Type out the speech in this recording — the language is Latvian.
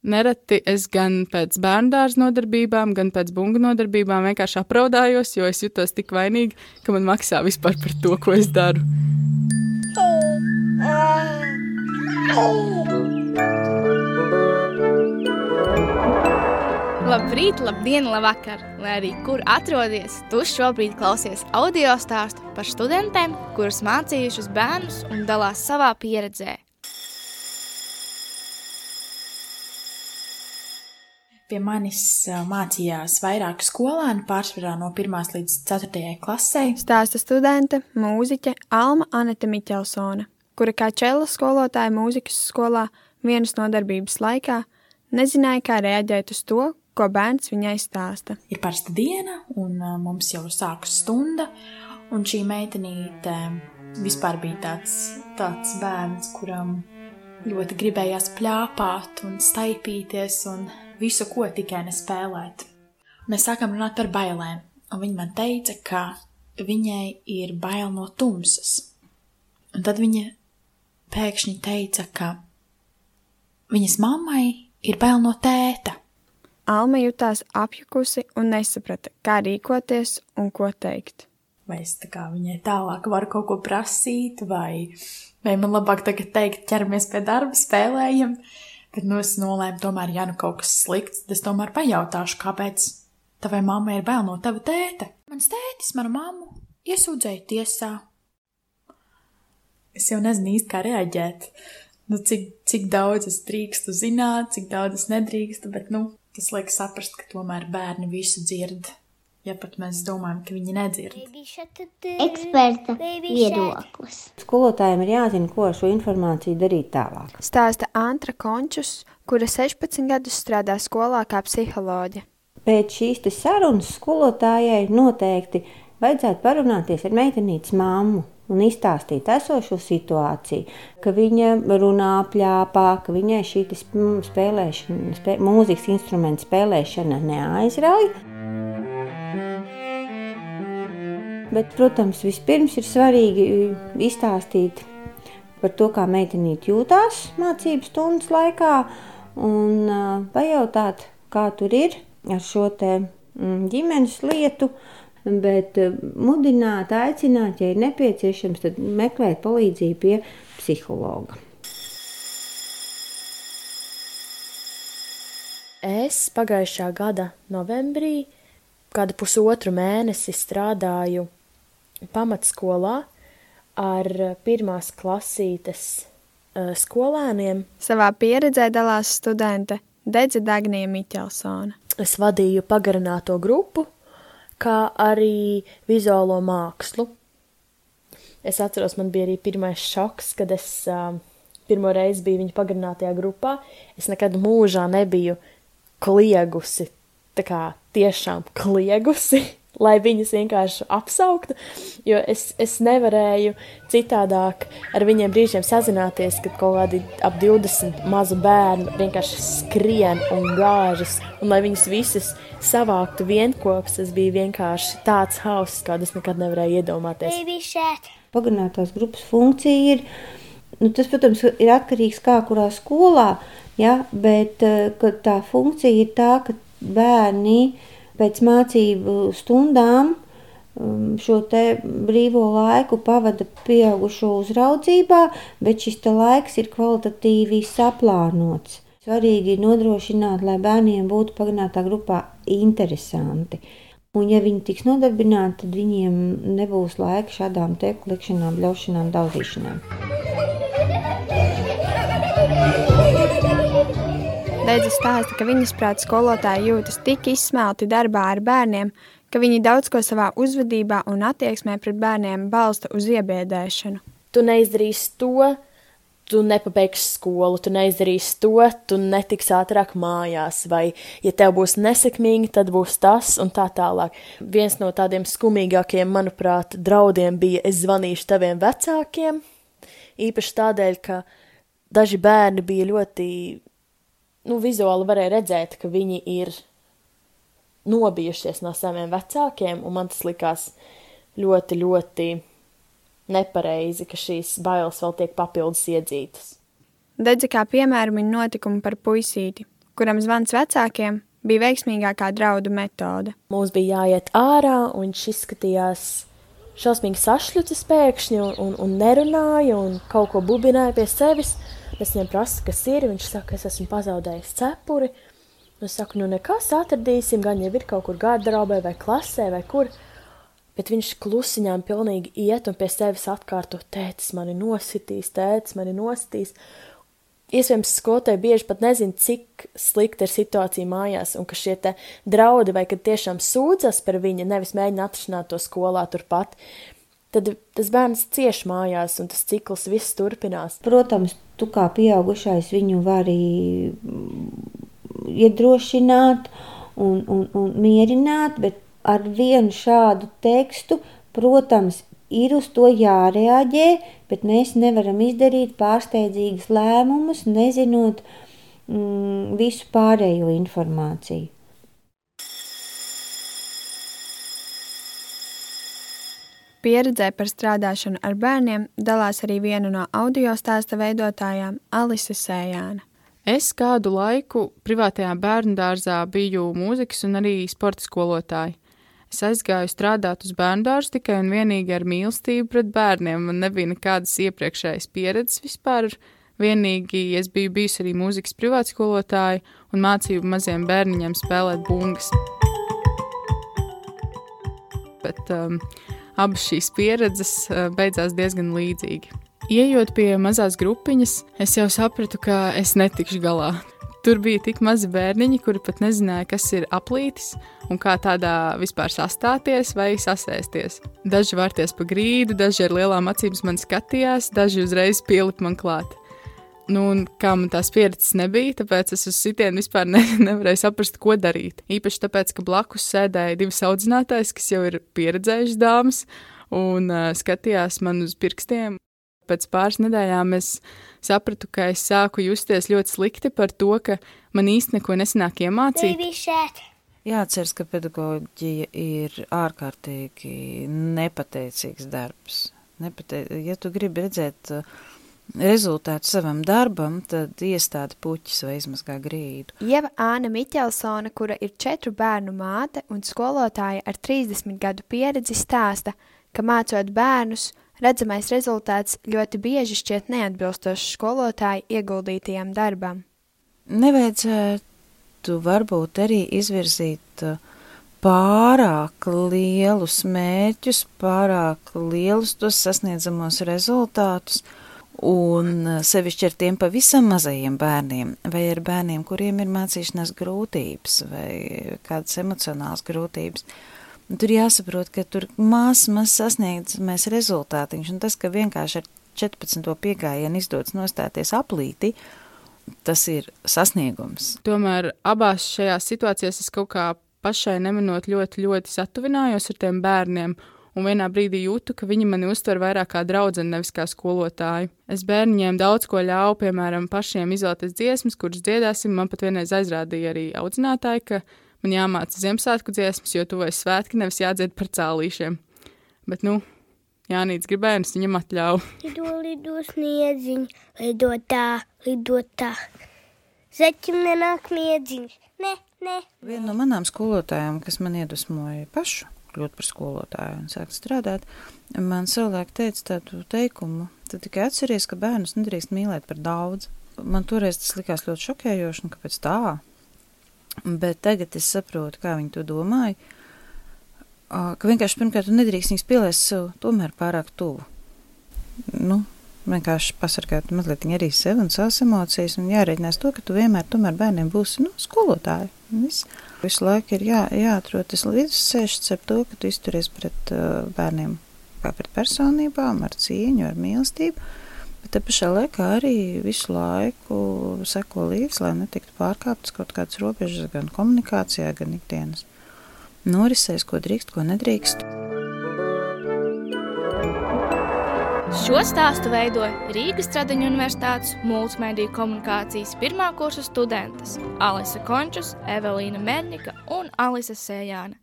Nereti es gan pēc bērndārza nodarbībām, gan pēc bungu nodarbībām vienkārši apraudājos, jo es jutos tik vainīgi, ka man maksā vispār par to, ko es daru. Labrīt, labdien, labvakar! Lai arī kur atrodies, tu šobrīd klausies audio stāstu par studentēm, kuras mācījušas bērnus un dalās savā pieredzē. Pie manis mācījās vairāk skolēnu, pārsvarā no 1 līdz 4 klasē. Stāsta studente, mūziķe Alma Anete Miķelsone, kura kā čela skolotāja mūzikas skolā vienas nodarbības laikā nezināja, kā reaģēt uz to, ko bērns viņai stāsta. Ir parasta diena, un mums jau sākas stunda, un šī meitenīte vispār bija tāds, tāds bērns, kuram ļoti gribējās plāpāt un staipīties un visu, ko tikai nespēlēt. Mēs sākam runāt par bailēm, un viņa man teica, ka viņai ir bail no tumsas. Un tad viņa pēkšņi teica, ka viņas mammai ir bail no tēta. Alma jutās apjukusi un nesaprata, kā rīkoties un ko teikt. Vai es tā kā viņai tālāk varu kaut ko prasīt, vai, vai man labāk tagad teikt, ķeramies pie darba, spēlējam. Bet nu es nolēmu, tomēr, ja nu kaut kas slikts, tad es tomēr pajautāšu, kāpēc tavai mammai ir bail no tava tēta. Mans tētis manu mammu iesūdzēja tiesā. Es jau nezinu īsti, kā reaģēt. Nu, cik, cik daudz es drīkstu zināt, cik daudz es nedrīkstu, bet, nu, Tas liek saprast, ka tomēr bērni visu dzird. Ja pat mēs domājam, ka viņi nedzird. Eksperta viedoklis. Skolotājiem ir jāzina, ko ar šo informāciju darīt tālāk. Stāsta Antra Končus, kura 16 gadus strādā skolā kā psiholoģe. Pēc šīs sarunas skolotājai noteikti vajadzētu parunāties ar meitenītes māmu un izstāstīt esošo situāciju, ka viņa runā plāpā, ka viņai šī spēlēšana, spē, mūzikas instrumenta spēlēšana neaizrauj. Bet, protams, vispirms ir svarīgi izstāstīt par to, kā meitenīte jūtās mācību stundas laikā, un uh, pajautāt, kā tur ir ar šo te, ģimenes lietu, bet eh, mudināt, aicināt, ja ir nepieciešams, tad meklēt palīdzību pie psihologa. Es pagājušā gada novembrī, kādu pusotru mēnesi strādāju pamatskolā ar pirmās klasītes uh, skolēniem. Savā pieredzē dalās studente Dedze Dagnija Miķelsone. Es vadīju pagarināto grupu, kā arī vizuālo mākslu. Es atceros, man bija arī pirmais šoks, kad es uh, pirmo reizi biju viņa pagarinātajā grupā. Es nekad mūžā nebiju kliegusi, tā kā tiešām kliegusi lai viņus vienkārši apsauktu, jo es, es nevarēju citādāk ar viņiem brīžiem sazināties, kad kaut kādi ap 20 mazu bērnu vienkārši skrien un gāžas, un lai viņus visus savāktu vienkops, tas bija vienkārši tāds hauss, kādu es nekad nevarēju iedomāties. Pagarinātās grupas funkcija ir, nu, tas, protams, ir atkarīgs kā kurā skolā, ja, bet eh, tā funkcija ir tā, ka bērni uh, pēc mācību stundām um, šo brīvo laiku pavada pieaugušo uzraudzībā, bet šis laiks ir kvalitatīvi saplānots. Svarīgi ir nodrošināt, lai bērniem būtu pagarinātā grupā interesanti. Un, ja viņi tiks nodarbināti, tad viņiem nebūs laika šādām te klikšanām, bļaušanām, daudzīšanām. Deidze stāsta, ka viņas prāt skolotāji jūtas tik izsmelti darbā ar bērniem, ka viņi daudz ko savā uzvedībā un attieksmē pret bērniem balsta uz iebiedēšanu. Tu neizdarīsi to, tu nepabeigsi skolu, tu neizdarīsi to, tu netiks ātrāk mājās, vai, ja tev būs nesekmīgi, tad būs tas un tā tālāk. Viens no tādiem skumīgākiem, manuprāt, draudiem bija: es zvanīšu taviem vecākiem. Īpaši tādēļ, ka daži bērni bija ļoti nu, vizuāli varēja redzēt, ka viņi ir nobijušies no saviem vecākiem, un man tas likās ļoti, ļoti nepareizi, ka šīs bailes vēl tiek papildus iedzītas. Dedzi kā piemēru min notikumu par puisīti, kuram zvans vecākiem bija veiksmīgākā draudu metode. Mums bija jāiet ārā, un viņš izskatījās šausmīgi sašķelts pēkšņi, un, un, un nerunāja, un kaut ko bubināja pie sevis. Es viņam prasu, kas ir. Viņš saka, es esmu pazaudējis cepuri. Es saku, nu nekas atradīsim, gan jau ir kaut kur garderobē vai klasē vai kur. Bet viņš klusiņām pilnīgi iet un pie sevis atkārto, tētis mani nositīs, tētis mani nositīs. Iespējams, skolotāji bieži pat nezina, cik slikta ir situācija mājās, un ka šie draudi vai kad tiešām sūdzas par viņu, nevis mēģina atrisināt to skolā turpat, tad tas bērns cieš mājās, un tas cikls viss turpinās. Protams, tu kā pieaugušais viņu vari iedrošināt un, un, un mierināt, bet ar vienu šādu tekstu, protams, ir uz to jārēģē, bet mēs nevaram izdarīt pārsteidzīgus lēmumus, nezinot mm, visu pārējo informāciju. Pieredzē par strādāšanu ar bērniem dalās arī viena no audio stāsta veidotājām, Alise Sējāna. Es kādu laiku privātajā bērnu dārzā biju mūzikas un arī sporta skolotāja. Es aizgāju strādāt uz bērnu dārzu tikai un vienīgi ar mīlestību pret bērniem. Man nebija nekādas iepriekšējas pieredzes vispār. Vienīgi es biju bijusi arī mūzikas privātskolotāja un mācīju maziem bērniņiem spēlēt bungas. Bet um, abas šīs pieredzes uh, beidzās diezgan līdzīgi. Iejot pie mazās grupiņas, es jau sapratu, ka es netikšu galā. Tur bija tik mazi bērniņi, kuri pat nezināja, kas ir aplītis un kā tādā vispār sastāties vai sasēsties. Daži vārties pa grīdu, daži ar lielām acīm man skatījās, daži uzreiz pielipa man klāt. Nu, un kā man tās pieredzes nebija, tāpēc es uz sitienu vispār ne, nevarēju saprast, ko darīt. Īpaši tāpēc, ka blakus sēdēja divas audzinātājas, kas jau ir pieredzējušas dāmas, un uh, skatījās man uz pirkstiem pēc pāris nedēļām es sapratu, ka es sāku justies ļoti slikti par to, ka man īsti neko nesanāk iemācīt. Jāatceras, ka pedagoģija ir ārkārtīgi nepateicīgs darbs. Nepate... Ja tu gribi redzēt uh, rezultātu savam darbam, tad iestādi puķis vai izmazgā grīdu. Ieva Āna Miķelsona, kura ir četru bērnu māte un skolotāja ar 30 gadu pieredzi, stāsta, ka mācot bērnus, Redzamais rezultāts ļoti bieži šķiet neatbilstošs skolotāju ieguldītajam darbam. Nevajadzētu varbūt arī izvirzīt uh, pārāk lielus mērķus, pārāk lielus tos sasniedzamos rezultātus, un uh, sevišķi ar tiem pavisam mazajiem bērniem, vai ar bērniem, kuriem ir mācīšanās grūtības vai kādas emocionālas grūtības. Tur jāsaprot, ka tur maz, maz sasniegts rezultātiņš, un tas, ka vienkārši ar 14. piegājienu izdodas nostāties aplīti, tas ir sasniegums. Tomēr abās šajās situācijās es kaut kā pašai nemanot ļoti, ļoti satuvinājos ar tiem bērniem, un vienā brīdī jūtu, ka viņi mani uztver vairāk kā draugu, nevis kā skolotāju. Es bērniem daudz ko ļauju, piemēram, pašiem izvēlēties dziesmas, kuras dziedāsim. Man pat vienreiz aizrādīja arī audzinātāji, ka man jāmāca Ziemassvētku dziesmas, jo tuvojas svētki, nevis jādzied par cēlīšiem. Bet, nu, Jānis gribēja, es viņam atļauju. Lido, lido sniedziņš, lido tā, lido tā. Zeķim nenāk miedziņš. Nē, nē. Viena no manām skolotājām, kas man iedvesmoja pašu kļūt par skolotāju un sākt strādāt, man savulaik teica tādu teikumu, tad tikai atceries, ka bērnus nedrīkst mīlēt par daudz. Man toreiz tas likās ļoti šokējoši, un kāpēc tā? Bet tagad es saprotu, kā viņi to domāja. Ka vienkārši pirmkārt, tu nedrīkst viņus pielaist sev tomēr pārāk tuvu. Nu, vienkārši pasargāt mazliet arī sevi un savas emocijas, un jārēķinās to, ka tu vienmēr tomēr bērniem būsi nu, skolotāji. Viss. Visu laiku ir jā, jāatrod tas līdzsēžs ar to, ka tu izturies pret uh, bērniem kā pret personībām, ar cieņu, ar mīlestību. Bet te pašā laikā arī visu laiku seko līdzi, lai netiktu pārkāptas kaut kādas robežas gan komunikācijā, gan ikdienas norisēs, ko drīkst, ko nedrīkst. Šo stāstu veidoja Rīgas Tradiņu Universitātes multimediju komunikācijas pirmā kursa studentes Alise Končus, Evelīna Mernika un Alise Sējāna.